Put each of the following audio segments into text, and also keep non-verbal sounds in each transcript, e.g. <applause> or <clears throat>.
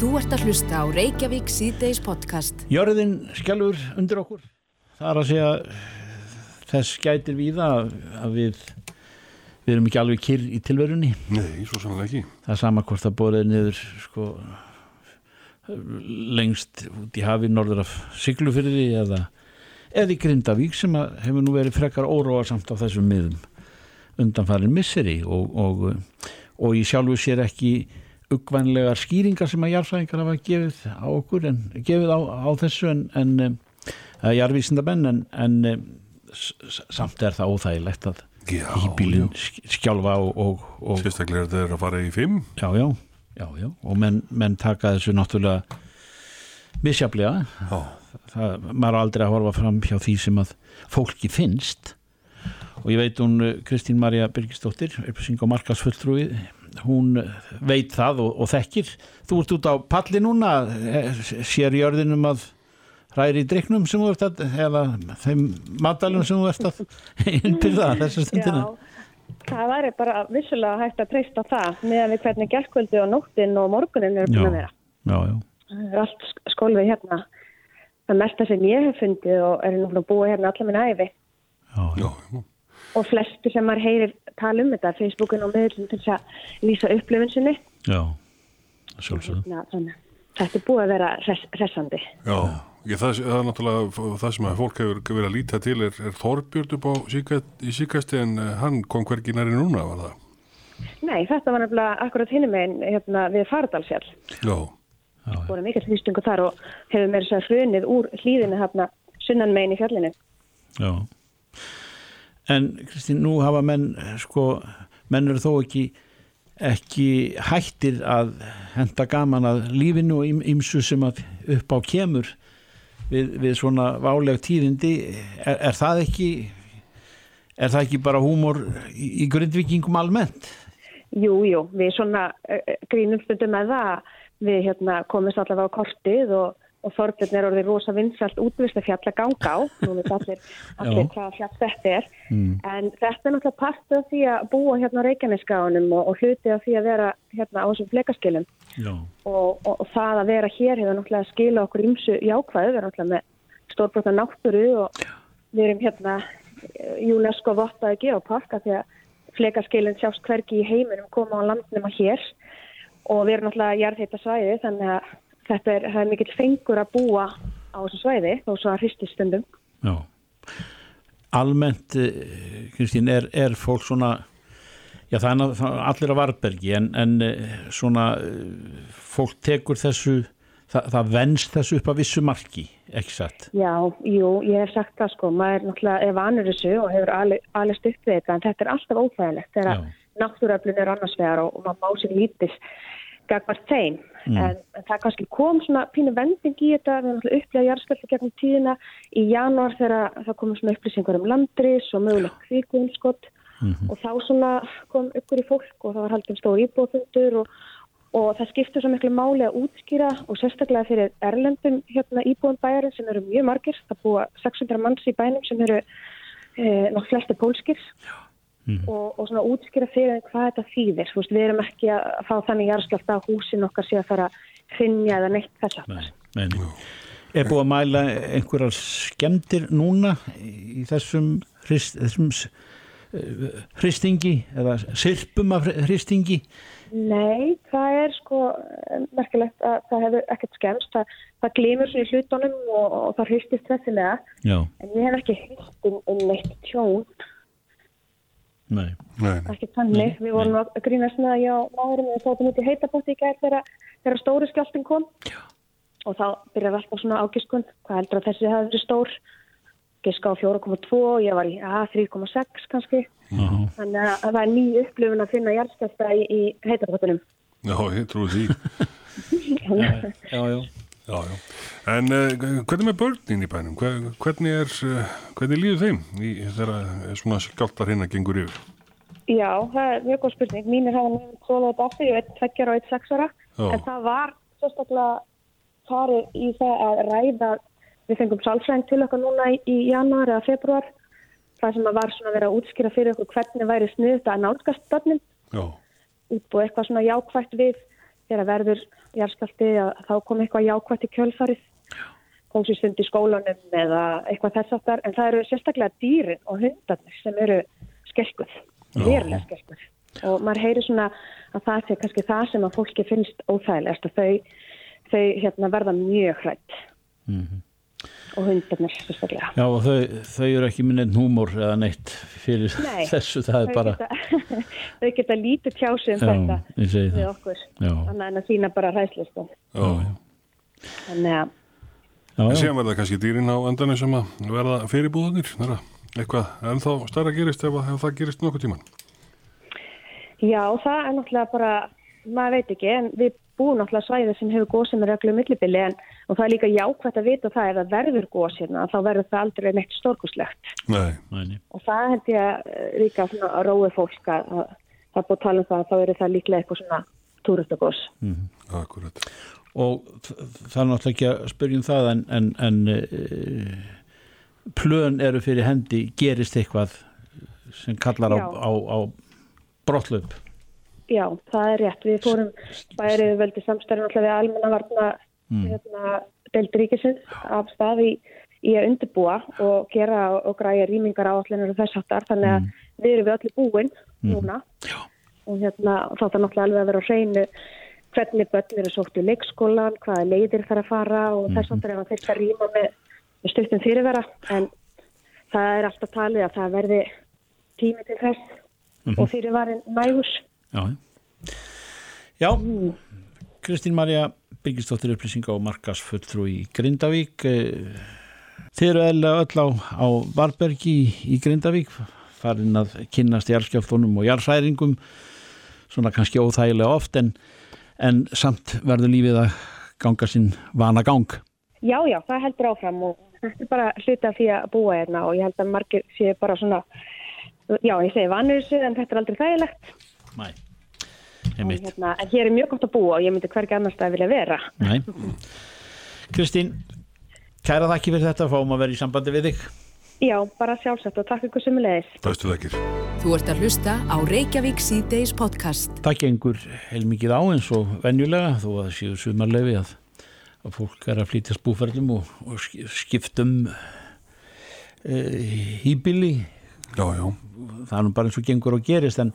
Þú ert að hlusta á Reykjavík síðdeis podcast. Jörðin skjálfur undir okkur. Það er að segja þess gætir við að, að við, við erum ekki alveg kyrr í tilverunni. Nei, svo sannlega ekki. Það er sama hvort það borðið niður sko, lengst út í hafi norður af Siglufyrði eða, eða í Grindavík sem hefur nú verið frekar óróarsamt á þessum miðum undanfærin misseri og, og, og í sjálfu sér ekki uggvænlegar skýringar sem að jarðfræðingar hafa gefið á okkur en gefið á, á þessu en, en að jarðvísindamenn en, en samt er það óþægilegt að hýbílinn skjálfa og, og, og sérstaklega er þetta að fara í fimm. Já, já, já, já. og menn, menn taka þessu náttúrulega misjaflega það, maður aldrei að horfa fram hjá því sem að fólki finnst. Og ég veit hún Kristín Marja Birgisdóttir upplýsing og markasfulltrúi hún veit það og, og þekkir. Þú ert út á palli núna sér jörðinum að hræri í driknum sem þú ert að eða þeim matalum sem þú ert að innbyrða þessar stundina? Já, það væri bara vissulega hægt að treysta það meðan við hvernig gerðkvöldi og nóttin og morgunin eru búin að vera. Já, já. Það er allt skólfið hérna. Það mesta sem ég hef fundið og er nú búið hérna allar minn æfi Já, já, já og flestu sem maður heyrir tala um þetta Facebookun og meðlum til þess að lýsa upplifin sinni. Já, sjálfsögðu. Þetta er búið að vera res resandi Já, ég, það, það er náttúrulega það sem að fólk hefur verið að líta til er, er Þorbjörn upp á síkast, í síkasti en uh, hann kom hvergi næri núna var það? Nei, þetta var nefnilega akkurat hinum einn hérna, við Fardalsjál Já. Það voru mikil hlýstingu þar og hefur mér sér hrunið úr hlýðinu hérna sunnan megin í fjallinu. Já En Kristín, nú hafa menn sko, menn eru þó ekki ekki hættir að henda gaman að lífinu og ymsu sem að upp á kemur við, við svona váleg tíðindi er, er það ekki er það ekki bara húmor í, í grundvikingum almennt? Jú, jú, við svona uh, grínum stundum með það við hérna, komumst allavega á kortið og og Þorbjörn er orðið rosa vinsalt útvist að fjalla ganga á, nú veit allir, allir hvað fjall þetta er, mm. en þetta er náttúrulega partur af því að búa hérna á Reykjanesgáðunum og, og hluti af því að vera hérna á þessum flekaskilum. Og, og, og það að vera hér hefur náttúrulega skila okkur ímsu jákvæðu, við erum náttúrulega með stórbróta náttúru og við erum hérna UNESCO vottaði geoparka því að flekaskilin sjást hverki í heiminum koma á landnum að hér. Og við erum náttúrulega jarðheita svæði þannig að þetta er, er mikill fengur að búa á þessu svæði og svo að hristi stundum. Já. Almennt, Kristín, er, er fólk svona, já það er allir á varbergi en, en svona fólk tekur þessu, það, það venst þessu upp að vissu marki, ekki satt? Já, jú, ég hef sagt það sko, maður er náttúrulega vanur þessu og hefur alveg stutt við þetta en þetta er alltaf óþægilegt þegar náttúröflun er annars vegar og, og maður má sér lítið gagvart þeim mm. en, en það kannski kom svona pínu vending í þetta við erum alltaf upplegað jarðsköldi gegnum tíðina. Í januar þegar það komum svona upplýsingar um landris og möguleg kvíkunskott mm -hmm. og þá svona kom ykkur í fólk og það var haldum stór íbúðfundur og, og það skiptur svo miklu máli að útskýra og sérstaklega fyrir erlendum hérna íbúðum bæjarinn sem eru mjög margir. Það búa 600 manns í bænum sem eru eh, nokk flesti pólskir. Já Mm. Og, og svona útskýra fyrir hvað þetta þýðir. Veist, við erum ekki að fá þannig jarðskjálta að húsin okkar sé að fara að finja eða neitt þess að Er búið að mæla einhverjar skemdir núna í þessum, uh, hristingi eða sirpum af hristingi? Nei, það er sko merkilegt að það hefur ekkert skemst það, það glimur svo í hlutunum og, og það hristist þessilega en ég hef ekki hrist um, um neitt tjón Nei. ekki tannig, við vorum að grínast með að já, maðurinn við þáttum út í heitabótti í gær þegar stóri skjálting kom. Já. og þá byrjar alltaf svona ágiskun. Hvað heldur að þessi hefði verið stór? Giska á 4,2 ég var í 3,6 kannski. Uh -huh. þannig að það er ný upplifun að finna jæðskjálta í, í heitabóttinum Já, ég trúi því. <laughs> Já, já, já Já, já. En uh, hvernig með börnin í bænum? Hvernig, er, uh, hvernig líður þeim í, þegar svona skjáltar hérna gengur yfir? Já, það er mjög góð spurning. Mínir hafa nefnt svolega þetta aftur, ég veit, tveggjar og eitt sexara. En það var sérstaklega farið í það að ræða, við fengum sálfræðing til okkar núna í, í januar eða februar. Það sem var svona að vera að útskýra fyrir okkur hvernig væri sniðt að nálgast börnin. Já. Útbúið eitthvað svona jákvægt við þegar verður jarðskjálti að þá kom eitthvað jákvæmt í kjölfarið. Kóngsistund í skólanum eða eitthvað þess aftar en það eru sérstaklega dýrin og hundarnir sem eru skelkuð, verulega skelkuð. Og maður heyri svona að það sé kannski það sem að fólki finnst óþægilegast og þau, þau hérna, verða mjög hrætt mm -hmm. Og hundarnir sérstaklega. Já og þau, þau eru ekki minnið númor eða neitt fyrir Nei, <laughs> þessu, það er bara... Geta, <laughs> þau geta lítið tjási um já, þetta við okkur, þannig að það sína bara hræðslistum. Þannig að En síðan verða kannski dýrin á endanum sem að verða fyrirbúðanir, eitthvað ennþá starra gerist ef, ef það gerist nokkuð tíman. Já, það er náttúrulega bara, maður veit ekki, en við búum náttúrulega svæðið sem hefur góð sem er regluð millibili en og það er líka jákvæmt að vita það ef það verður góð sérna, þá verður það aldrei neitt stórkuslegt. Nei. Og það held ég að eh, líka svona að rói fólk að það búið að tala um það, þá er það líklega eitthvað svona túrustagós. Mm -hmm. Akkurat og það er náttúrulega ekki að spyrjum það en, en, en uh, plön eru fyrir hendi gerist eitthvað sem kallar á, á, á brotlöp Já, það er rétt við fórum bærið veldi samstæðin alltaf við almennavarna mm. hérna, deildríkisins af staði í að undirbúa og gera og græja rýmingar á allir þess aftar þannig að mm. við erum við allir búin mm. núna og hérna, þá þarf náttúrulega alveg að vera á hreinu hvernig börn eru sótt í leikskólan, hvaða leiðir þarf að fara og mm þess að það fyrir að rýma með, stuttum fyrirvera en það er alltaf talið að það verði tími til þess mm -hmm. og fyrirvarin nægus. Já, Já. Kristín Marja byggistóttir upplýsinga og markasfulltrú í Grindavík. Eh, þið eru eða öll á, á Varbergi í, í Grindavík farin að kynast í allskjáftunum og jarðsæringum svona kannski óþægilega oft en en samt verður lífið að ganga sinn vana gang. Já, já, það heldur áfram og þetta er bara hluta því að búa hérna og ég held að margir séu bara svona, já, ég segi vanur en þetta er aldrei þægilegt. Næ, heimitt. Hérna, en hér er mjög gott að búa og ég myndi hvergi annars það vilja vera. Kristín, kæra þakki fyrir þetta, fáum að vera í sambandi við þig. Já, bara sjálfsagt og takk ykkur sem. Bestu þakkir. Þú ert að hlusta á Reykjavík C-Days podcast. Takk einhver heilmikið á eins og venjulega þó að það séu sumarlefi að, að fólk er að flytja spúferðum og, og skiptum e, hýbili. Já, já. Það er nú bara eins og gengur og gerist en,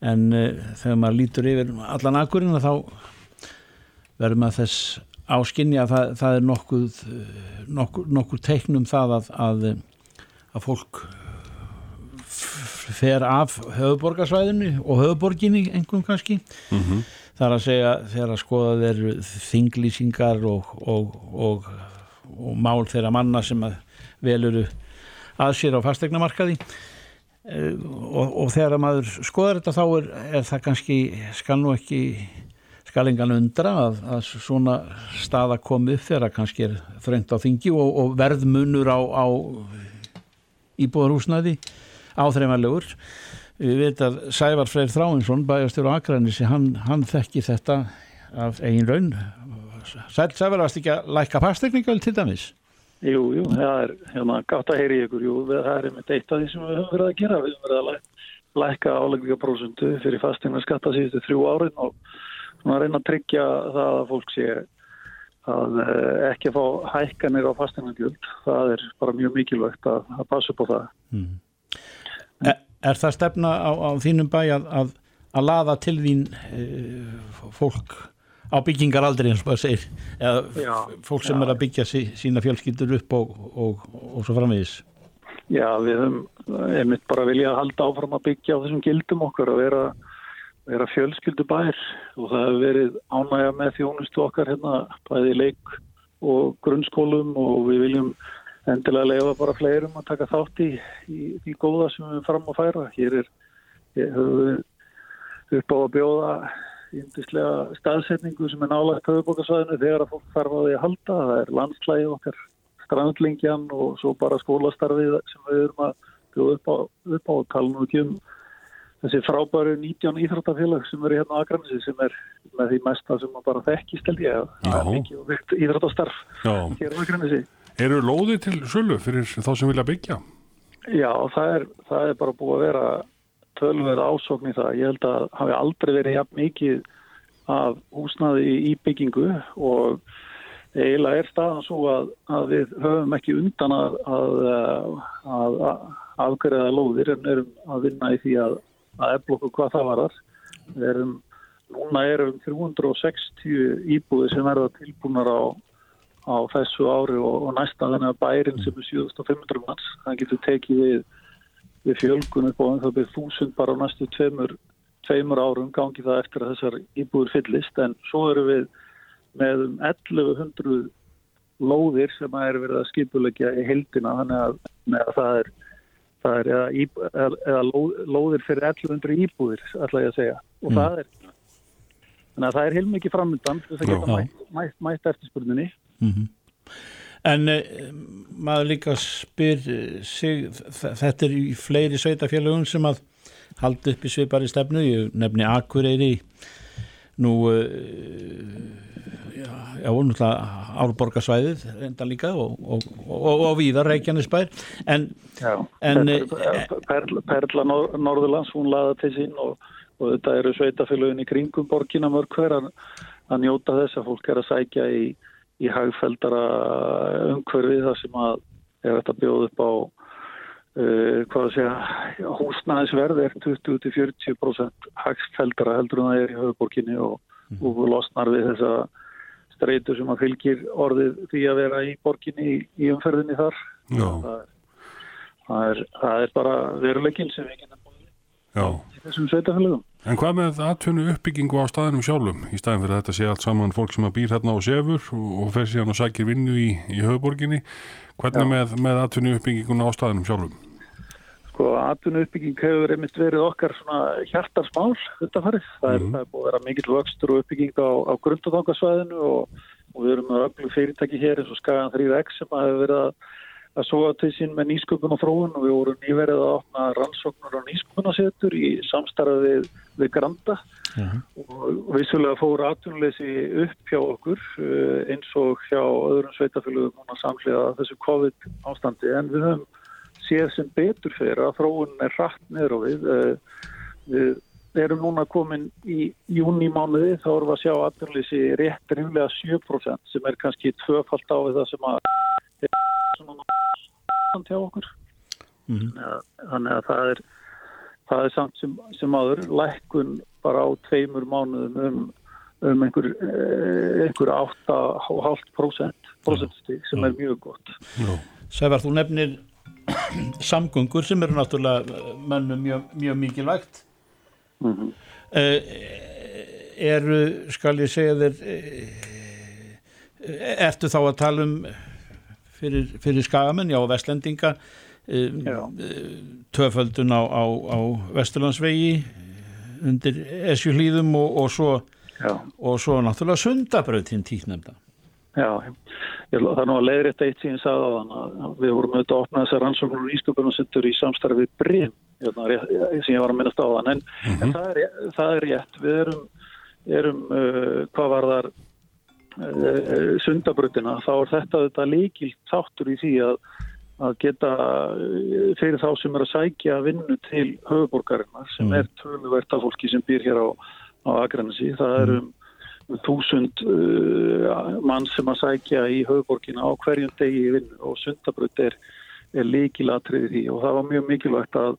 en e, þegar maður lítur yfir allan akkurinn þá verður maður þess áskinni að það, það er nokkuð, nokkuð, nokkuð teiknum það að, að að fólk fer af höfuborgarsvæðinu og höfuborginni einhvern kannski mm -hmm. þar að segja þegar að skoða þeir þinglýsingar og, og, og, og mál þeirra manna sem að veluru að sér á fastegnamarkaði eh, og þegar að maður skoðar þetta þá er, er það kannski skal nú ekki skal engan undra að, að svona staða komi upp þegar kannski er þrengt á þingi og verðmunur á, á íbúðarhúsnaði áþreifanlegur við veit að Sævar Freyr Þráinsson bæjastur á Akranissi, hann, hann þekki þetta af eigin raun Sæl, Sævar varst ekki að læka pastekningal til dæmis? Jú, jú, það er hérna gátt að heyri ykkur, jú, það er með eitt af því sem við höfum verið að gera, við höfum verið að læka, læka álegvíkaprósundu fyrir fastegna skatta síðustu þrjú árin og svona reyna að tryggja það að fólk sé að eh, ekki að fá hækkanir á fastegnargjöld það er bara mjög mikilvægt að, að passa upp á það. Mm. er, er það stefna á, á þínum bæ að, að, að laða til þín e, fólk á byggingaraldri eins og það segir eða fólk sem já. er að byggja sí, sína fjölskyldur upp og, og, og, svo framvegis Já, við höfum einmitt bara vilja að halda áfram að byggja á þessum gildum okkar að vera vera fjölskyldubær og það hefur verið ánægja með þjónustu okkar hérna bæði leik og grunnskólum og við viljum endilega lefa bara fleirum að taka þátt í, í því góða sem við erum fram að færa. Hér er, höfum við upp á að bjóða índislega staðsetningu sem er nálægt höfubókarsvæðinu þegar að fólk þarf að því að halda. Það er landslægi okkar strandlingjan og svo bara skólastarfið sem við erum að bjóða upp á, upp á og tala nú ekki um þessi frábæru 19 íþróttafélag sem eru hérna á Akranesi sem er með því mesta sem maður bara þekkist held ég að mikið og vikt íþróttastarf hér á Akranesi. Eru lóði til sölu fyrir þá sem vilja byggja? Já, það er, það er bara búið að vera tölverð ásókn í það. Ég held að hafi aldrei verið jafn mikið af húsnaði í byggingu og eiginlega er staðan svo að, að við höfum ekki undan að, að, að afgreða lóðir en erum að vinna í því að efla okkur hvað það varar. Erum, núna erum 360 íbúði sem verða tilbúnar á, á þessu ári og, og næsta þannig að bærin sem er 7500 manns, það getur tekið við, við fjölgun upp á en það byrð þúsund bara á næstu tveimur, tveimur árum gangi það eftir að þessar íbúður fyllist. En svo eru við með um 1100 lóðir sem að er verið að skipulegja í heldina þannig að, að það er, það er eða, íb, eða, eða lóðir fyrir 1100 íbúðir ætla ég að segja. Og mm. það er þannig að það er heilmikið framöndan þess að geta mætt, mætt, mætt eftirspurninni. Mm -hmm. En eh, maður líka spyr sig, þetta er í fleiri sveitafélagum sem að halda upp í sveipari stefnu, ég nefni Akureyri nú uh, já, já, náttúrulega árborgarsvæðið enda líka og, og, og, og víðar Reykjanesbær. En, já, en eh, Perla, Perla Nor Norðurlands hún laða til sín og þetta eru sveitafélagin í kringum borgina mörg hver að, að njóta þess að fólk er að sækja í, í hagfældara umhverfið þar sem að er þetta bjóð upp á Uh, hvað að segja, húsnæðisverð er 20-40% hagstfældara heldur en það er í höfuborginni og, mm. og losnar við þessa streitu sem að fylgir orðið því að vera í borginni í, í umferðinni þar. Það er, það, er, það er bara veruleikin sem við genum í þessum sveitafélagum En hvað með aðtunni uppbyggingu á staðinum sjálfum í staðin fyrir þetta sé allt saman fólk sem að býr hérna og sefur og, fer síðan og sækir vinnu í, í höfuborginni hvernig Já. með, með aðtunni uppbygginguna á staðinum sjálfum? Sko atvinnu uppbygging hefur einmitt verið okkar svona hjartarsmál þetta farið. Það er, mm. það er búið að vera mikill vöxtur og uppbygging á, á grundatangasvæðinu og, og við erum með öllu fyrirtæki hér eins og Skagan 3X sem hefur verið að, að soga til sín með nýsköpun og fróðun og við vorum nýverið að opna rannsóknur og nýsköpunasetur í samstarfið við, við Granda mm. og vissulega fóru atvinnuleysi upp hjá okkur eh, eins og hjá öðrum sveitafélugum samlega þessu COVID ástandi en við höfum séð sem betur fyrir að þróunin er rætt niður og við. Eh, við erum núna komin í júnimánuði þá erum við að sjá aðbjörnlýsi rétt ríflega 7% sem er kannski tvöfalt á það sem að er svona til okkur. Mm -hmm. Þannig að það er, það er samt sem, sem aður lækkun bara á tveimur mánuðum um, um einhver, eh, einhver 8,5% prosentstík sem er mjög gott. Sævar, þú nefnir <clears throat> samgöngur sem eru náttúrulega mönnum mjög, mjög mikilvægt mm -hmm. eru, skal ég segja þér ertu þá að tala um fyrir, fyrir skagamenn, já, vestlendinga töföldun á, á, á Vesturlandsvegi undir esju hlýðum og, og svo já. og svo náttúrulega sundabröðin tíknemda Já, ég, það er nú að leiðrætt eitt síðan sagði á þann að við vorum auðvitað að opna þessar rannsóknur og ísköpunarsettur í samstarfi breyf hérna, sem ég var að minnast á þann en, mm -hmm. en það, er, það er rétt við erum, erum uh, hvað var þar sundabrutina, þá er þetta, þetta líkilt þáttur í því að, að geta uh, fyrir þá sem er að sækja vinnu til höfuborgarinnar sem mm er töluvert af fólki sem býr hér á, á Akranesi, það mhm. erum þúsund uh, mann sem að sækja í höfuborgina á hverjum degi í vinnu og sundabröð er, er líkilatriði því og það var mjög mikilvægt að,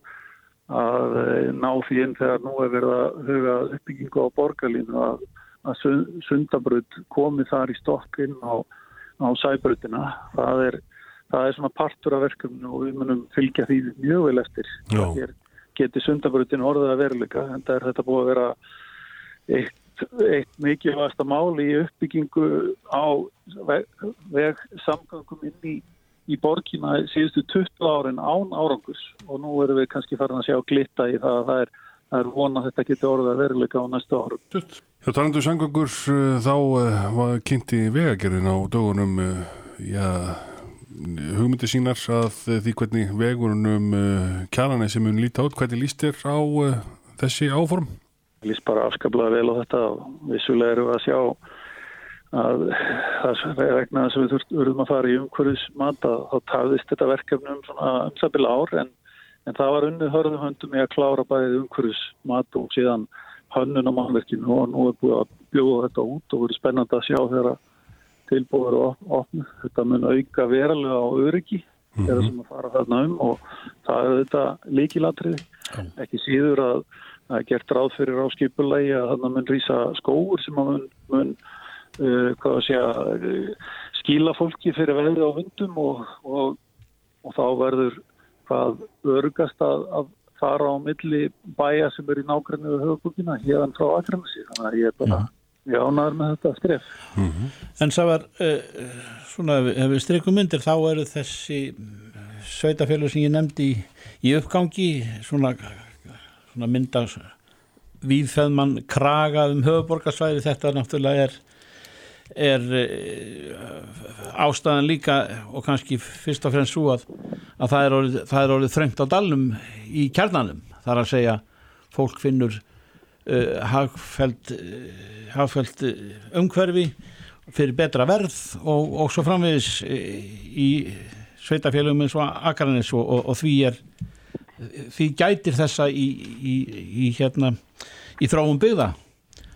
að ná því inn þegar nú er verið að huga uppbyggingu á borgarlínu að, að sundabröð komi þar í stokkinn á, á sæbröðina. Það er, það er svona partur af verkefnu og við munum fylgja því mjög vel eftir. Geti sundabröðin orðið að veruleika en það er þetta búið að vera eitt eitt mikilvægasta mál í uppbyggingu á veg, veg samgangum inn í, í borgina síðustu 20 árin án árangurs og nú erum við kannski farin að sjá glitta í það að það er, það er vona að þetta getur orðið að veruleika á næstu árum. Já, talandu samgangur eh, þá eh, var kynnti vegagerðin á dögunum eh, já, hugmyndi sínar að því hvernig vegurunum kjalanej sem hún líti át, hvernig líst þér á þessi áform? Ég lýst bara afskaplega vel á þetta og vissulega eru að sjá að það er vegna að við þurfum að fara í umhverfismat að þá tafðist þetta verkefnum svona umsabil ár en, en það var unnið hörðum höndum í að klára bæðið umhverfismat og síðan hönnun á mannverkinu og nú er búið að bjóða þetta út og verið spennandi að sjá þegar tilbúður og opnu. Þetta mun auka verulega á öryggi mm -hmm. þeirra sem að fara þarna um og það er þetta líkilatriði. Mm. Ekki síður að það er gert ráð fyrir á skipulagi að þarna mun rýsa skóur sem að mun, mun uh, hvað að segja, uh, skíla fólki fyrir veðri á vundum og, og, og þá verður hvað örgast að, að fara á milli bæja sem er í nákvæmlega höfubúkina hérðan frá Akramsi þannig að ég er bara ja. ánaður með þetta skref mm -hmm. En það var uh, svona ef við strykum myndir þá eru þessi sveitafélug sem ég nefndi í, í uppgangi svona, svona mynda viðfæðmann kraga um höfuborgarsvæði þetta náttúrulega er er uh, ástæðan líka og kannski fyrst og fremst svo að, að það er orðið, orðið þröngt á dalnum í kjarnanum. Þar að segja fólk finnur uh, hagfæld uh, umhverfi fyrir betra verð og, og svo framvegis í sveitafélagum eins og Akranis og, og, og því er því gætir þessa í, í, í hérna í þráum byggða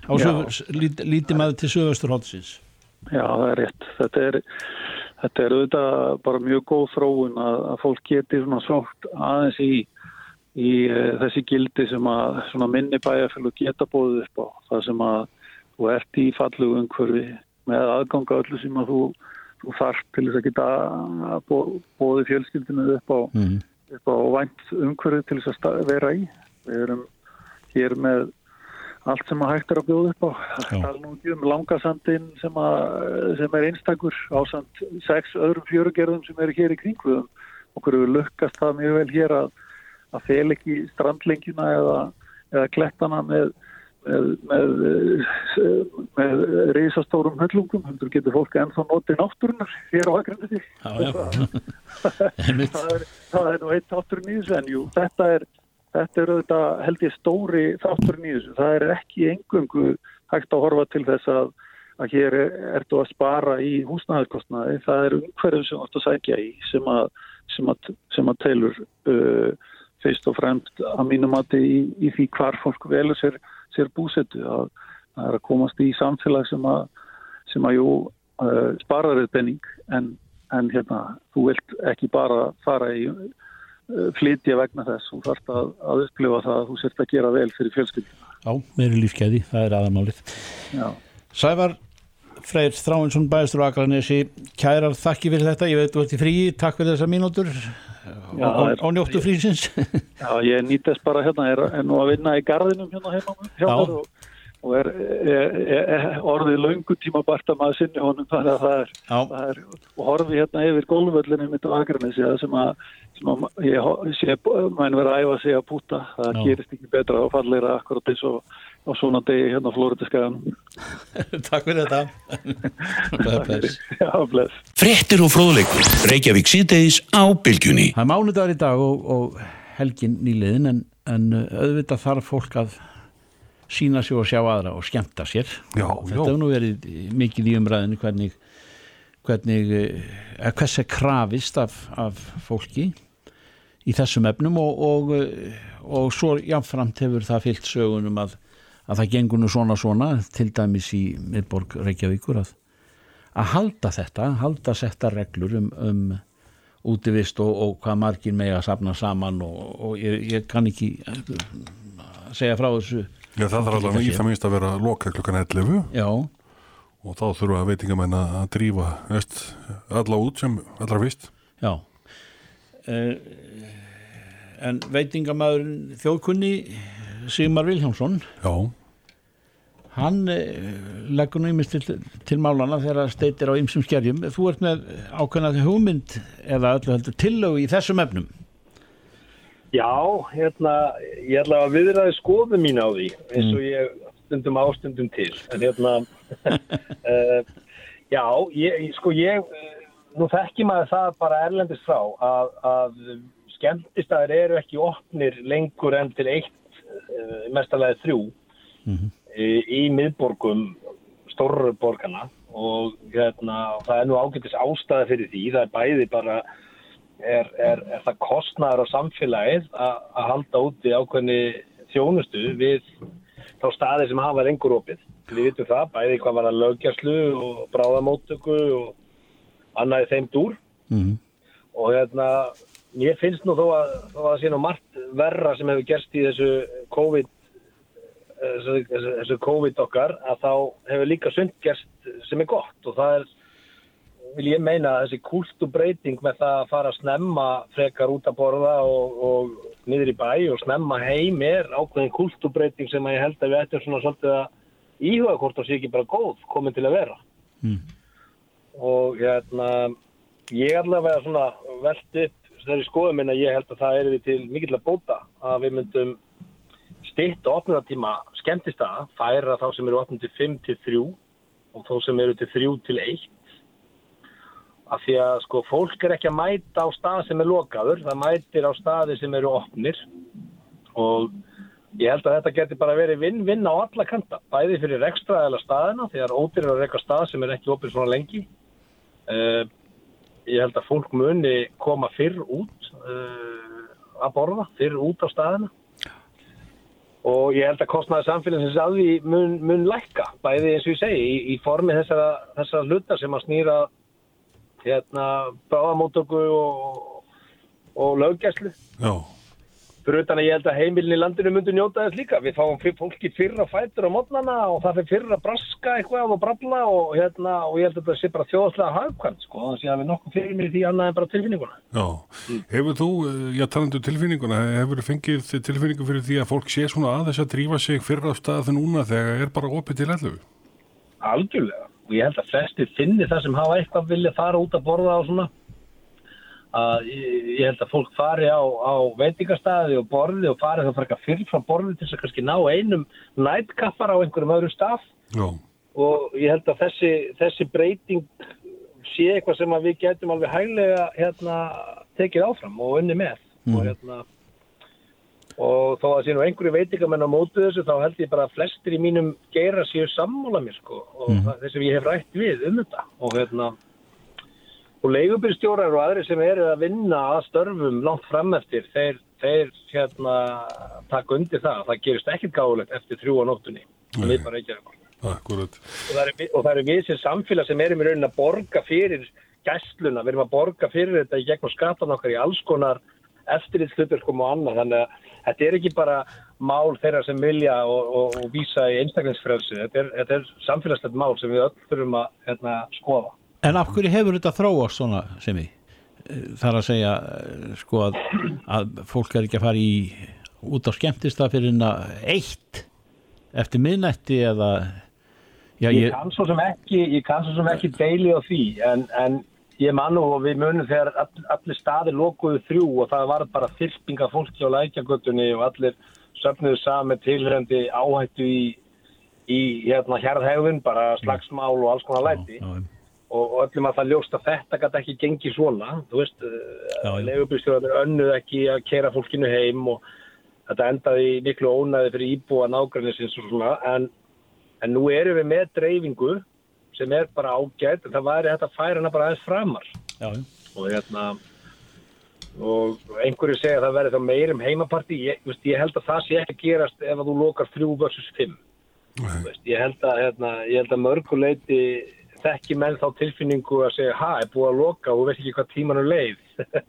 lítið með til sögusturhóttisins Já, það er rétt. Þetta er, þetta er auðvitað bara mjög góð þróun að, að fólk geti svona sótt aðeins í, í uh, þessi gildi sem að minni bæjarfjölu geta bóðið upp á. Það sem að þú ert í fallu umhverfi með aðganga öllu sem að þú, þú þarf til þess að geta bó, bóðið fjölskyldinu upp á, mm. upp á vænt umhverfi til þess að vera í. Við erum hér með allt sem að hægt er að bjóða upp á. Það er nú ekki um langasandin sem, að, sem er einstakur á samt sex öðrum fjörugerðum sem eru hér í kringluðum okkur eru lukkast það mjög vel hér að, að fel ekki strandlengina eða, eða klettana með með, með, með reysastórum höllungum, hundur getur fólk ennþá notið náttúrunar hér á aðgrænti <laughs> það, það er nú eitt náttúrun í þessu en jú, þetta er þetta er auðvitað held ég stóri þátturinn í þessu. Það er ekki engungu hægt að horfa til þess að, að hér ertu að spara í húsnæðarkostnaði. Það er umhverfum sem þú ætti að sækja í sem að, sem að, sem að telur uh, feist og fremst að mínum að í, í því hvar fólk velur sér, sér búsetu. Að, það er að komast í samfélag sem að sem jú uh, sparar eða penning en, en hérna þú vilt ekki bara fara í flytja vegna þess og þarf að, að upplifa það að þú sért að gera vel fyrir fjölskyldina. Já, meiri lífskeiði, það er aðamálið. Já. Sævar Freyr Þráinsson, bæðistur og Akranesi, kærar þakki fyrir þetta, ég veit þú ert í frí, takk fyrir þessa mínútur Já, og, og, njóttu frísins. Já, ég nýtast bara hérna, er, er nú að vinna í gardinum hérna heima hjá þér og og er, er, er orðið laungu tíma bart að maður sinni honum þannig að það er, það er og horfið hérna yfir gólvöllinu mitt á Akranessi sem að, sem að ég sé mæn verið að æfa sig að púta það Já. gerist ekki betra og falleira akkurat eins og á svona degi hérna á Flóriðiskagan <laughs> Takk fyrir þetta. <laughs> Já, bless. Frettir og fróðleikur. Reykjavík síðdeis á bylgjunni. Það er mánudagur í dag og, og helgin nýliðin en, en auðvitað þarf fólk að sína sig og sjá aðra og skemta sér. Já, þetta hefur nú verið mikið í umræðinu hvernig, hvernig eh, hvers er krafist af, af fólki í þessum efnum og, og, og svo jáfnframt hefur það fyllt sögunum að, að það gengur nú svona svona til dæmis í miðborg Reykjavíkur að, að halda þetta, halda setta reglur um, um útivist og, og hvað margir með að sapna saman og ég, ég kann ekki segja frá þessu Já, það þarf alveg í það minnst að vera loka klukkan 11 Já. og þá þurfa veitingamenn að drífa veist, alla út sem allra fyrst. Já. Eh, En veitingamæðurinn þjóðkunni Sigmar Viljámsson Já. Hann eh, leggur nú ímest til, til málana þegar steitir á ymsum skerjum. Þú ert með ákveðnað hugmynd eða öllu heldur tillögu í þessum efnum Já, hérna, ég ætla að viðraði skoðu mín á því eins og mm. ég stundum ástundum til en hérna uh, <laughs> já, ég, sko ég nú þekki maður það bara erlendist frá að, að skemmtistæðir eru ekki opnir lengur enn til eitt uh, mestalega þrjú mm -hmm. í, í miðborgum stórborgarna og hérna, það er nú ágættis ástæði fyrir því, það er bæði bara er, er, er það kostnæður á samfélagið að halda úti ákveðni þjónustu við þá staði sem hafa lengur opið. Við vitum það, bæði hvað var að lögjastlu og bráðamóttöku og annaði þeim dúr mm. og hérna, ég finnst nú þó að, þó að það sé nú margt verra sem hefur gerst í þessu COVID þessu, þessu COVID okkar að þá hefur líka sund gerst sem er gott og það er vil ég meina þessi kultúbreyting með það að fara að snemma frekar út að borða og, og niður í bæ og snemma heim er ákveðin kultúbreyting sem að ég held að við ættum svona svolítið að íhuga hvort það sé ekki bara góð komin til að vera Mm. og hérna ég allavega svona velt upp þeirri skoðum minn að ég held að það er við til mikill að bóta að við myndum stitt og opnunartíma skemmtist að færa þá sem eru opnum til 5 til 3 og þá sem eru til 3 til 1 af því að sko fólk er ekki að mæta á stað sem er lokaður, það mætir á staði sem eru opnir. Og ég held að þetta geti bara verið vinn-vinn á alla kanta, bæði fyrir ekstra eða staðina, þegar ódýr er að reyka stað sem er ekki opið svona lengi. Uh, ég held að fólk muni koma fyrr út uh, að borða, fyrr út á staðina. Og ég held að kostnaði samfélagsins að því mun, mun lækka, bæði eins og ég segi í, í formi þessara, þessara hluta sem að snýra hérna bráðamótöku og, og löggæslu Já, fyrir utan að ég held að heimilin í landinu myndu njóta þess líka. Við fáum fólki fyrr að fætur á mótnana og það fyrir fyrr að braska eitthvað og bralla og, hérna, og ég held að þetta sé bara þjóðslega hagkvæmt sko. Þannig að við nokkuð fyrir mér því annað en bara tilfinninguna. já. Hefur þú, eh, já talandu tilfinninguna, hefur fengið tilfinningu fyrir því að fólk sé svona að þess að drífa sig fyrr á stað en núna þegar er bara opið til allu? Algjörlega. Og ég held að flestir finni það sem hafa eitthvað vilja fara út að borða og svona. Að ég, held að fólk fari á, á veitingastæði og borði og fari það frekar fyrr frá borði til þess að kannski ná einum nætkaffar á einhverjum öðrum stað. Já, og ég held að þessi, þessi breyting sé eitthvað sem við getum alveg hæglega hérna, tekið áfram og unni með og hérna og þó að sé nú einhverju veitingamenn á mótu þessu þá held ég bara að flestir í mínum geira séu sammála mér sko og mm. þess að ég hef rætt við um þetta og hérna og leigubyrstjórar og aðri sem eru að vinna að störfum langt fram eftir þeir, þeir hérna taka undir það það gerist ekkert gáðulegt eftir þrjú á nóttunni Nei. við bara ekki að akkurat. og það, er, og eru við sem samfélag sem erum í raunin að borga fyrir gæsluna, við erum að borga fyrir þetta í gegnum skatan okkar í alls konar eftirlitshlutverkum og annað þannig að þetta er ekki bara mál þeirra sem vilja og, og, og vísa í einstaklingsfrelsi, þetta er, þetta er samfélagslegt mál sem við öll þurfum að hérna, skoða. En af hverju hefur þetta þróast svona sem við? Það er að segja sko að, að fólk er ekki að fara í út á skemmtista fyrir en að eitt eftir miðnætti eða já, Ég ég, kann svo sem ekki, ekki deili á því en, en ég man nú og við munum þegar all, allir staðir lokuðu þrjú og það var bara þyrpinga fólki á lækjagötunni og allir söfnuðu saman tilhrendi áhættu í, í hérna hérðhegðun, bara slagsmál og alls konar læti. já, já, og, öllum að það ljóst að þetta gæti ekki gengið svona, þú veist, já. legubýrstjóðanir önnuð ekki að kera fólkinu heim og þetta endaði miklu ónæði fyrir íbúa nágrænisins og svona, en, en nú erum við með dreifingu sem er bara ágætt, en það væri hægt að færa hana bara aðeins framar. Já, og hérna og einhverju segja að það verði þá meirum heimaparti, ég, veist, ég held að það sé ekki gerast ef að þú lokar þrjú versus fimm. Þú veist, ég held að, hérna, ég held að mörguleiti þekki menn þá tilfinningu að segja, ha, er búið að loka og þú veist ekki hvað tíman er leið.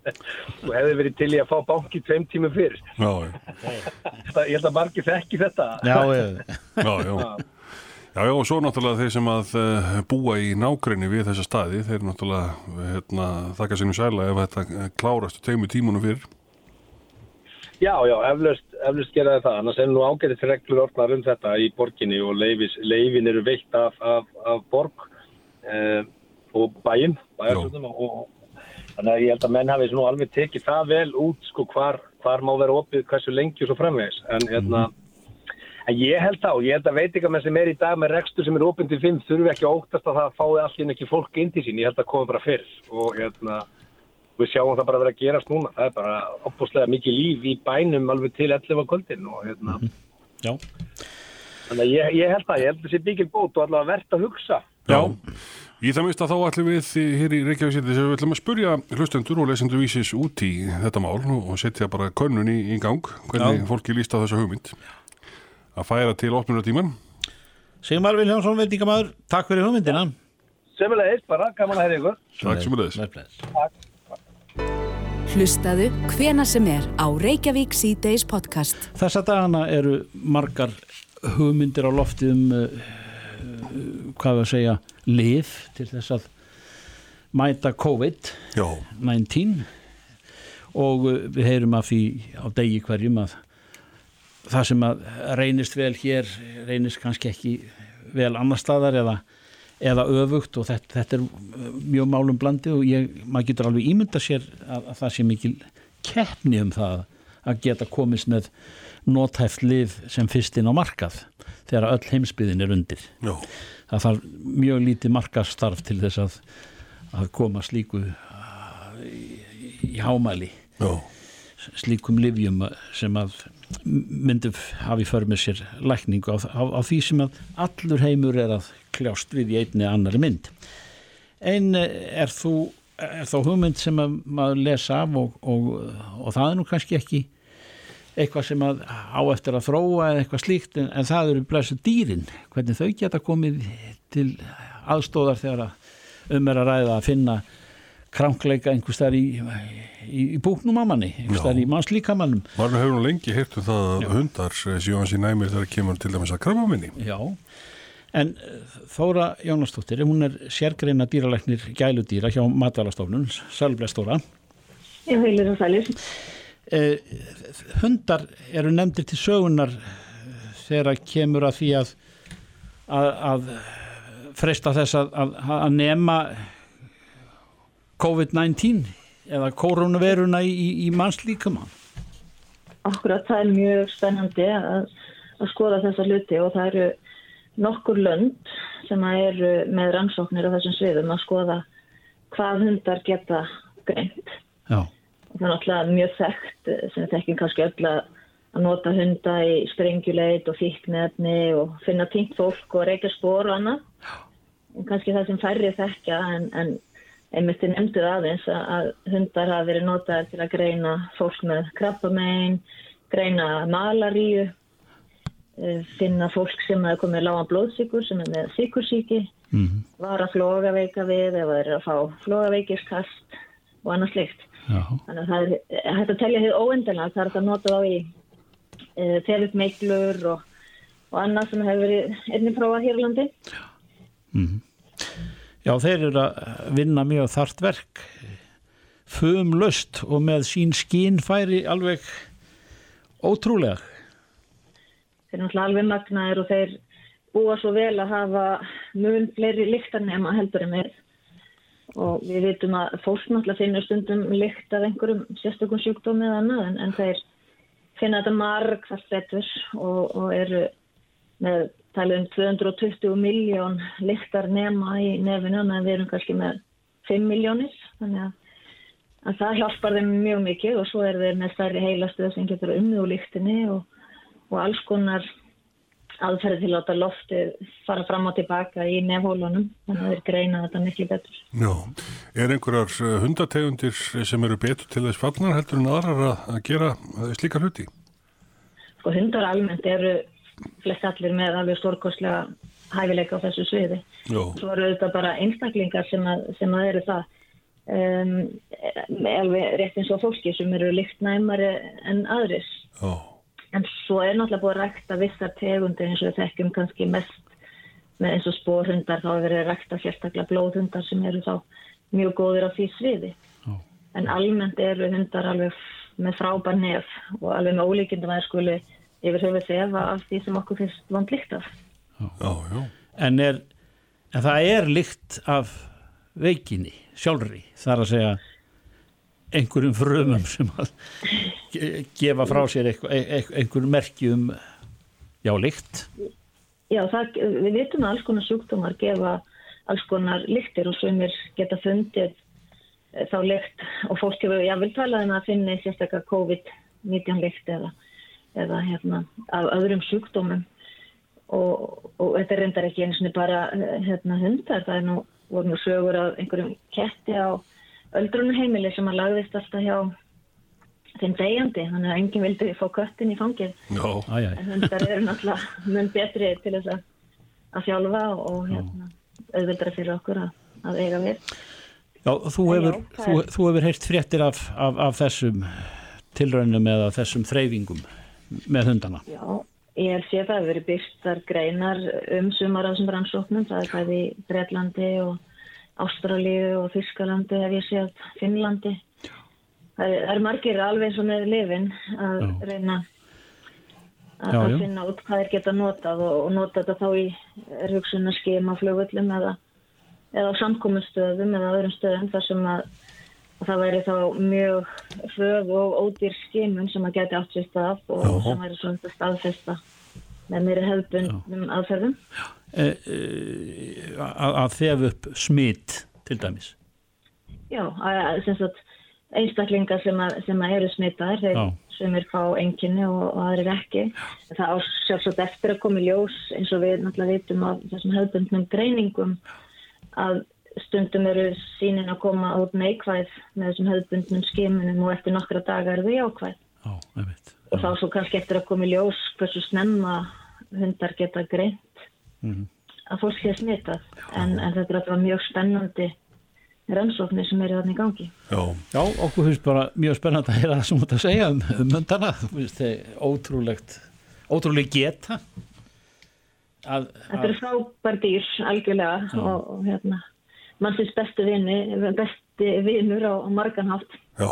<laughs> Og hefði verið til í að fá banki tveim tímum Það- ég held að margir þekki þetta. Já, já. já, <laughs> já. Já, og svo náttúrulega þeir sem að uh, búa í nágrinni við þessa staði, þeir náttúrulega hérna, þakka sínum sæla ef þetta eh, klárast teimu tímunum fyrir. Já, já, eflaust, eflaust gera það annars er nú ágætið reglur orðnar um þetta í borginni og leifis, leifin eru veitt af, af, af borg eh, og bæjum bæjarsöndum og, og þannig að ég held að menn hafi nú alveg tekið það vel út sko hvar, hvar má vera opið hversu lengi og svo framvegis en hérna En ég held það og ég held að veitingamenn sem er í dag með rekstur sem er opinn til 5 þurfi ekki að óttast að það fái allir ekki fólk inn til sín. Ég held að koma bara fyrr og hérna, við sjáum það bara að vera að gerast núna. Það er bara opbúslega mikið líf í bænum alveg til 11 á kvöldin og hérna, já. þannig að ég, ég held það, ég held að það sé byggil bót og allavega verðt að hugsa. Já. Í það minnst að þá ætlum við hér í Reykjavík við ætlum að spurja hlustendur og lesendur vísis út í þetta mál og setja bara könnun í, í gang hvernig Já. fólki líst á þessa hugmynd. Að færa til opnunatíman. Sigmar Viljánsson, veitingamæður, takk fyrir hugmyndina. Semilegis bara, gaman að heyra ykkur. Takk sem þess. Bless, bless. Hlustaðu hvena sem er á Reykjavík C-Days podcast. Þessa dagana eru margar hugmyndir á lofti um uh, hvað við að segja lif til þess að mæta COVID-19 Já, og uh, við heyrum af því á degi hverjum að það sem að reynist vel hér reynist kannski ekki vel annar staðar eða, eða öfugt og þetta, þetta er mjög málum blandi og ég, maður getur alveg ímynda sér að, að það sé mikil keppni um það að geta komist með nótæft lif sem fyrst inn á markað þegar öll heimsbyðin er undir. já, Það þarf mjög lítið markastarf til þess að, að koma slíku í, í hámæli. Já, slíkum livjum sem að myndi hafi för með sér lækningu á, á, á því sem að allur heimur er að kljást við í einni annari mynd. Einn er, þú, er þá hugmynd sem að maður lesa af og, og, og það er nú kannski ekki eitthvað sem að á eftir að þróa eða eitthvað slíkt en, en það eru blessu dýrin, hvernig þau geta komið til aðstóðar þegar að um er að ræða að finna krankleika einhvers þar í, í, í búknum á manni, einhvers þar í mannslíkamanum maður hefur nú lengi heyrt um það að hundar séu hans í næmir þegar kemur til dæmis að krabba minni. Já, en eh, Þóra Jónastóttir, hún er sérgreina dýralæknir gæludýra hjá Matalastofnun, Sælblestóra. Ég heilir og sælir. Eh, hundar eru nefndir til sögunar eh, þegar kemur að því að, að, að freysta þess að, að, að nema COVID-19 eða koronaveruna í, í, í mannslíkamann. Akkurat, það er mjög spennandi að, að skoða þessa hluti og það eru nokkur lönd sem eru með rannsóknir á þessum sviðum að skoða hvað hundar geta greint. Já, Og það er náttúrulega mjög þekkt eh, sem þekkjum kannski öll að nota hunda í sprengjuleit og fíknefni og finna týnt fólk og reykja spór og annað. En kannski það sem færri þekkja en, en einmitt þið nefnduð aðeins að, að hundar hafa verið notaðir til að greina fólk með krabbamein, greina malaríu, eh, finna fólk sem er komið lágan blóðsíkur sem er með síkursíki, mm vara flogaveika við það er að fá flogaveikiskast og annað slikt. já, Þannig að það er hægt að telja hér óendilega, það er hægt að nota þá í e, telutmeiklur og, og annað sem hefur verið einnig prófað hér landi. Já, þeir eru að vinna mjög þart verk fumlöst og með sín skínfæri alveg ótrúlega. Þeir eru náttúrulega alveg magnaðir og þeir búa svo vel að hafa mun fleiri lyktarnema heldur en við. Og við vitum að fólk náttúrulega finnur stundum lykt af einhverjum sérstökum sjúkdómi eða annað en, en þeir finna þetta marg þar betur og, og eru með talið um 220 miljón lyktar nema í nefinu en við erum kannski með 5 miljónir þannig að, að það hjálpar þeim mjög mikið og svo er þeir með stærri heilastuð sem getur úr lyktinni og, og alls konar aðferði til að láta loftið fara fram og tilbaka í nefhólunum þannig að þeir greina þetta miklu betur. Já, er einhverjar eh, hundategundir sem eru betur til þess fallnar heldur en aðrar að, að gera eh, slíka hluti? Sko hundar almennt eru flest allir með alveg stórkostlega hæfileika á þessu sviði. Já, Svo eru þetta bara einstaklingar sem að, sem að eru það um, alveg rétt eins og fólki sem eru líktnæmari en aðris. já, En svo er náttúrulega búið að rækta vissar tegundir eins og þekkjum kannski mest með eins og spórhundar þá er verið að rækta sérstaklega blóðhundar sem eru þá mjög góðir á því sviði. Já. En almennt eru hundar alveg með frábær nef og alveg með ólíkindum að þeir skuli yfir höfuð þefa af því sem okkur finnst vant líkt af. já, já. En, er, en það er lykt af veikinni sjálfri, þar að segja einhverjum frumum sem að ge- gefa frá sér einhver, einhver merki um já, lykt Já, það, við vitum að alls konar sjúkdómar gefa alls konar lyktir og sumir geta fundið eh, þá lykt og fólk hefur jável talað um að finna sérstaklega COVID-19 lykt eða, eða hérna, af öðrum sjúkdómum. Og, og þetta er reyndar ekki eins og bara hérna, hundar, það er nú, voru nú sögur af einhverjum ketti á öldrunarheimili sem að lagðist alltaf hjá köttin deyjandi, þannig að enginn vildi fá köttin í Æ, æ. En hundar eru náttúrulega mun betri til þess að, að þjálfa og hérna, auðvildra fyrir okkur að, að eiga við. Já, þú hefur, þú, þú hefur heyrt fréttir af, af, af þessum tilraunum eða þessum þreyfingum með hundana. Já, ég er séð það hefur verið byrstar greinar um sumar af þessum rannsóknum, það er bæði Breitlandi og Ástralíu og Þískalandi hef ég séð Finnlandi. Það er, er margir alveg eins og með lifin að Já. reyna að, Já, að finna út hvað þeir geta notað og, og nota þetta þá í rugsunarskema flugvöllum eða, eða á samkominnstöðum eða öðrum stöðum þar sem að, að það væri þá mjög hröð og ódýr skimun sem að geti átt sér stað og Já. sem væri svona staðfesta með meiri hefðbundum aðferðum. E, e, að, að þef upp smitt til dæmis. Já, að, sem sagt einstaklingar sem, að, sem að eru smitaðir, þeir Já. sem er fá enginni og, og aðrir ekki. Það á sjálfsagt eftir að koma í ljós eins og við náttúrulega vitum af þessum hefðbundnum greiningum að stundum eru sínin að koma út neikvæð með þessum hefðbundnum skimunum og eftir nokkra daga eru þau jákvæð. Já, veit. Og þá svo kannski eftir að koma í ljós hversu snemma hundar geta greint Mhm. að fólk sé smitað. En, en þetta er alltaf mjög spennandi rannsóknir sem eru þarna í gangi. já, Já, okkur finnst bara mjög spennandi að heyra það sem þú ert að segja um, um hundana. Þú finnst þeir ótrúlegt, ótrúleg geta. Að, Þetta eru frábær dýr algjörlega og, og hérna mannsins bestu vini, besti vinur á, á marganhátt. já.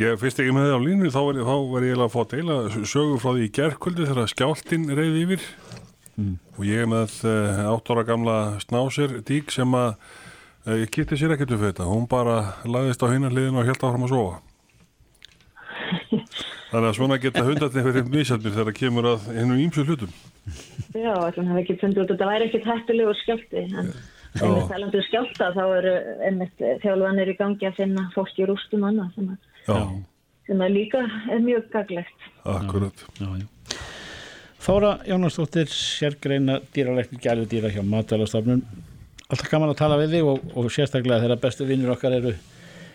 Ég fyrst ekki með þið á línu, þá var ég, þá var ég að fá að deila sögu frá því í gerkvöldi þegar skjáltinn reyði yfir og ég með uh, átt ára gamla snásir dík sem að uh, ég kitti sér ekkert upp þetta, hún bara lagðist á hinnar liðin og held áfram að sofa. <laughs> Þannig að svona geta hundarnir verið misjálfir þegar kemur að hennum ímsu hlutum. Já, þannig að ekki fundið út að þetta væri ekkit hættulegur skjálti en einmitt talandi um skjálta þá eru einmitt þjálfanir í gangi að finna fólk í rústum annað sem, að, Já, sem að líka er mjög gaglegt. akkurat. já, já. Þóra Jónasdóttir, sérgreina dýralækni gælu dýra hjá Matvælastofnun. Alltaf gaman að tala við þig og, og sérstaklega þegar bestu vinnur okkar eru,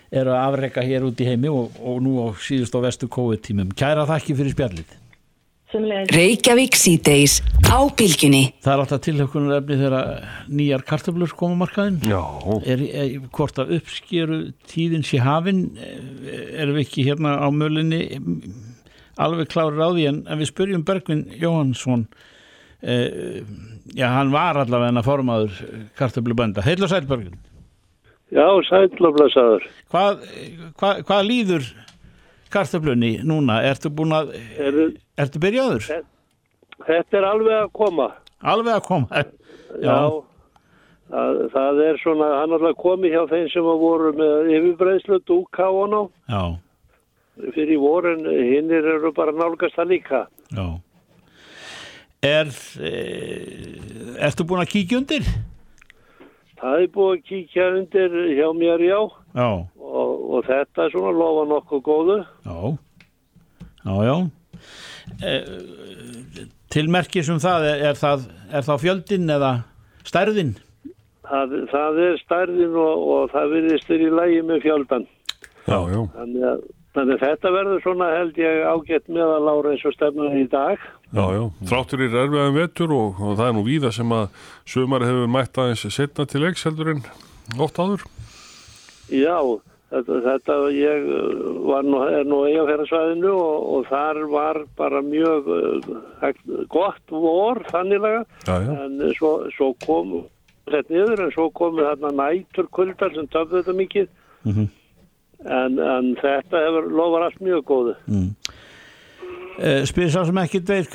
eru að afreka hér út í heimi og, og nú á síðust og vestu COVID-tímum. Kæra þakki fyrir spjallið. Reykjavík síðdeis á bylgjunni. Það er alltaf tilhaukunar efni þegar nýjar kartöflur koma markaðin. Já, Er, er, hvort að uppskeru tíðin sé hafin, erum við ekki hérna á mölinni alveg klárir á því en, en við spurjum Bergvin Jóhansson eh, já, hann var allavega en að formaður kartöflubönda. Heil og sæl Bergvin. Já, sætlaflæsaður. Hvað, hvað, hvað líður kartöflunni núna? Ertu búin að, Er, ertu byrjaður? þetta er alveg að koma. Alveg að koma. Já. Það, það er svona, hann er alltaf komið hjá þeim sem að voru með yfirbreyslu dúka á hann á Já, fyrir vorin, hinnir eru bara nálgast það líka. já. Er, eh, ertu búin að kíkja undir? Það er búið að kíkja undir hjá mér, já, Já. Og, og þetta er svona lofa nokkuð góðu. Já, já, já. E, tilmerkis um það, er, er það, er það fjöldin eða stærðin? Það, það er stærðin og, og það virðist þér í lægi með fjöldan. já, já. Þannig að, þannig að þetta verður svona held ég ágætt meðal ára eins og stefnaði í dag. Já, já, þráttur í erfiðan vetur og, og það er nú víða sem að sömar hefur mætt aðeins setna til leiks heldur en oft áður. Já, þetta, þetta ég uh, var nú, er nú eigafærarsvæðinu og, og þar var bara mjög uh, gott vor þannilega Já, já, en svo, svo kom þetta niður en svo komu þarna nætur kuldar sem töfðu þetta mikið Mhm. en, en þetta hefur lofar allt mjög góðu. E, spyrir sá sem ekki veit,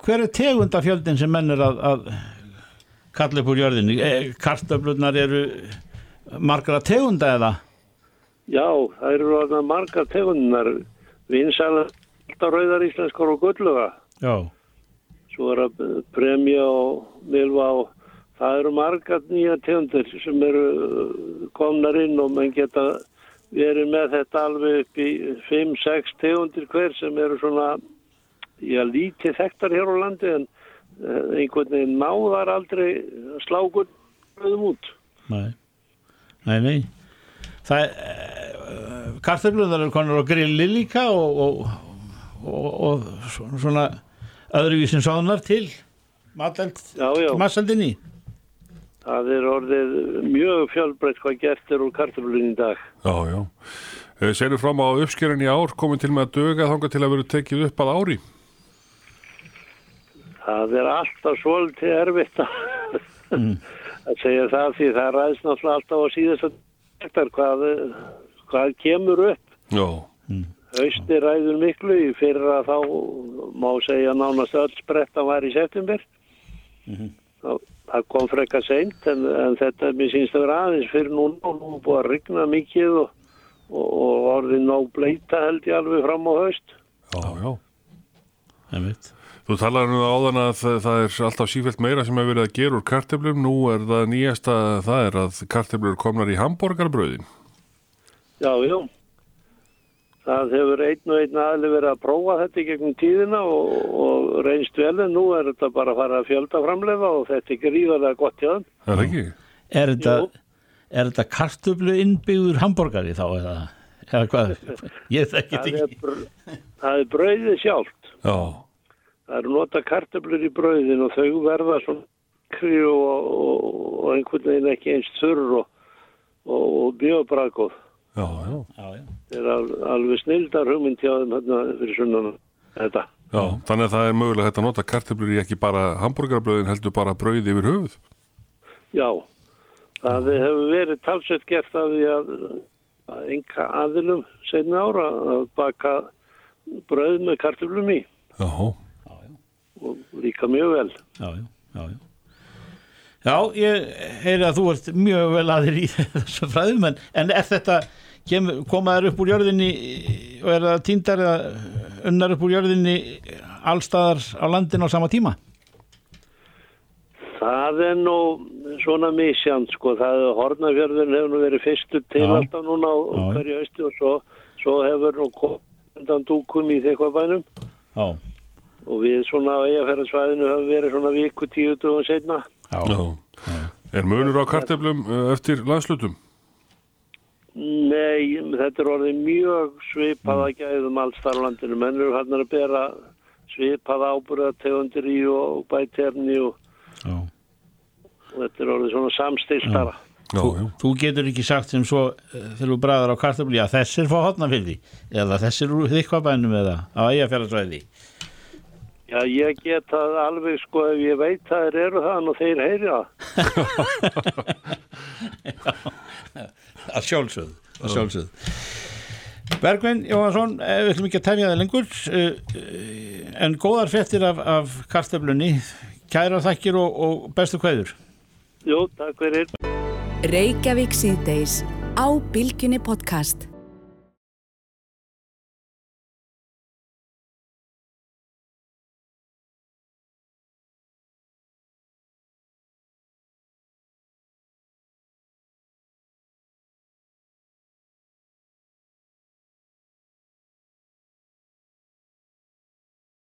hver er tegundafjöldin sem menn er að, að kalla upp úr jörðinni? E, kartöflunar eru margra tegunda eða? Já, það eru þarna margar tegundinar vinsælar rauðar íslenskar og gulluga Já, svo er að premja og milva og það eru margar nýja tegundir sem eru uh, komnar inn og mann geta verið með þetta alveg upp í 5-6 tegundir hver sem eru svona já, lítið þekktar hér á landi en uh, einhvern veginn náðar aldrei slákur út. nei, nei, nei. Það, er- uh, kartöflunar eru konar á grilli líka og, og, og, og svona öðruvísin sáðunar til massaldinni Það er orðið mjög fjölbreytt hvað gert er úr kartöflun í dag. Já, já. Uh, Segðu fram á uppskerin í ár komin til með að döga þanga til að vera tekið upp að ári. Það er alltaf svolítið erfitt að, <laughs> að segja það því það ræðst náttúrulega alltaf á síðast að hvað, hvað kemur upp. Já. Hausti ræður miklu í fyrra þá má segja nánast öll spretta var í september. Það, það kom frekka seint en, en þetta mér sínst að vera aðeins fyrir núna og nú er búið að rigna mikið og, og, og orðið nóg bleita held ég alveg fram á haust. Já, já. Einmitt. Þú talaði nú áðan að það- er alltaf sífælt meira sem hefur verið að gera úr kartöflum. Nú er það nýjasta, það er að kartöflur komnar í hambúrgarbröðin. Já, já. Það hefur einn og einn aðli verið að prófa þetta í gegnum tíðina og, og reynst vel en nú er þetta bara að fara að fjölda framleifa og þetta er gríðarlega gott hjá þeim. Það er ekki? Er þetta, er þetta kartöflu innbyggður hambúrgari þá eða, eða hvað? <laughs> Ég þekki þetta ekki. br það er brauðið sjálft. Já. Það eru nota kartöflur í brauðin og þau verða svona kri og, og, og einhvern veginn ekki eins þurr og, og, og mjög bragóð. Já, já. Já, já. Það er al, alveg snildar hugmynd hjá þeim hérna fyrir sunnan þetta. Já, þannig að það er mögulega hægt að nota kartöflur í ekki bara hambúrgarbröðin heldur bara brauð yfir höfuð. Já, það hefur verið talsett gert af því að, að enga aðilum senna ára að baka brauð með kartöflum í Já, og líka mjög vel. Já, já, já, já. Já, ég heyri að þú ert mjög vel aðir í <laughs> þessu fræðum en, en er þetta, kemur, koma þær upp úr jörðinni og er það týndar eða unnar upp úr jörðinni allstaðar á landinu á sama tíma? Það er nú svona misjant sko, það er Hornafjörðun hefur nú verið fyrstu til Já. alltaf núna á hverju austu og svo, svo hefur nú komendan dúkum í þeirkvabænum Já, og við svona á eigafærarsvæðinu hefur verið svona viku tíu dugum setna. já, já. Er munur á kartöflum uh, eftir landslutum? Nei, þetta er orðið mjög svipaða gæðum alls þar á landinu. Menn eru hann að bera svipaða ábúrðategundir í og bætefni og, já. og þetta er orðið svona samstiltara. Já, Þú, já. þú getur ekki sagt sem svo eh, þegar þú bræðar á kartabli að þessir fá hotnafyrði eða þessir úr þykvabænum eða á eigafjörðarsvæði Já, ég get það alveg sko ef ég veit að þeir eru það og þeir heyri það. að sjálfsögð, að sjálfsögð. Bergvin Jóhansson, eh, við ætlum ekki að tefja það lengur eh, eh, en góðar frettir af, af kartöflunni kæra þakkir og, og bestu kveður Jú, takk fyrir. Reykjavík síðdeis á Bilginni podcast.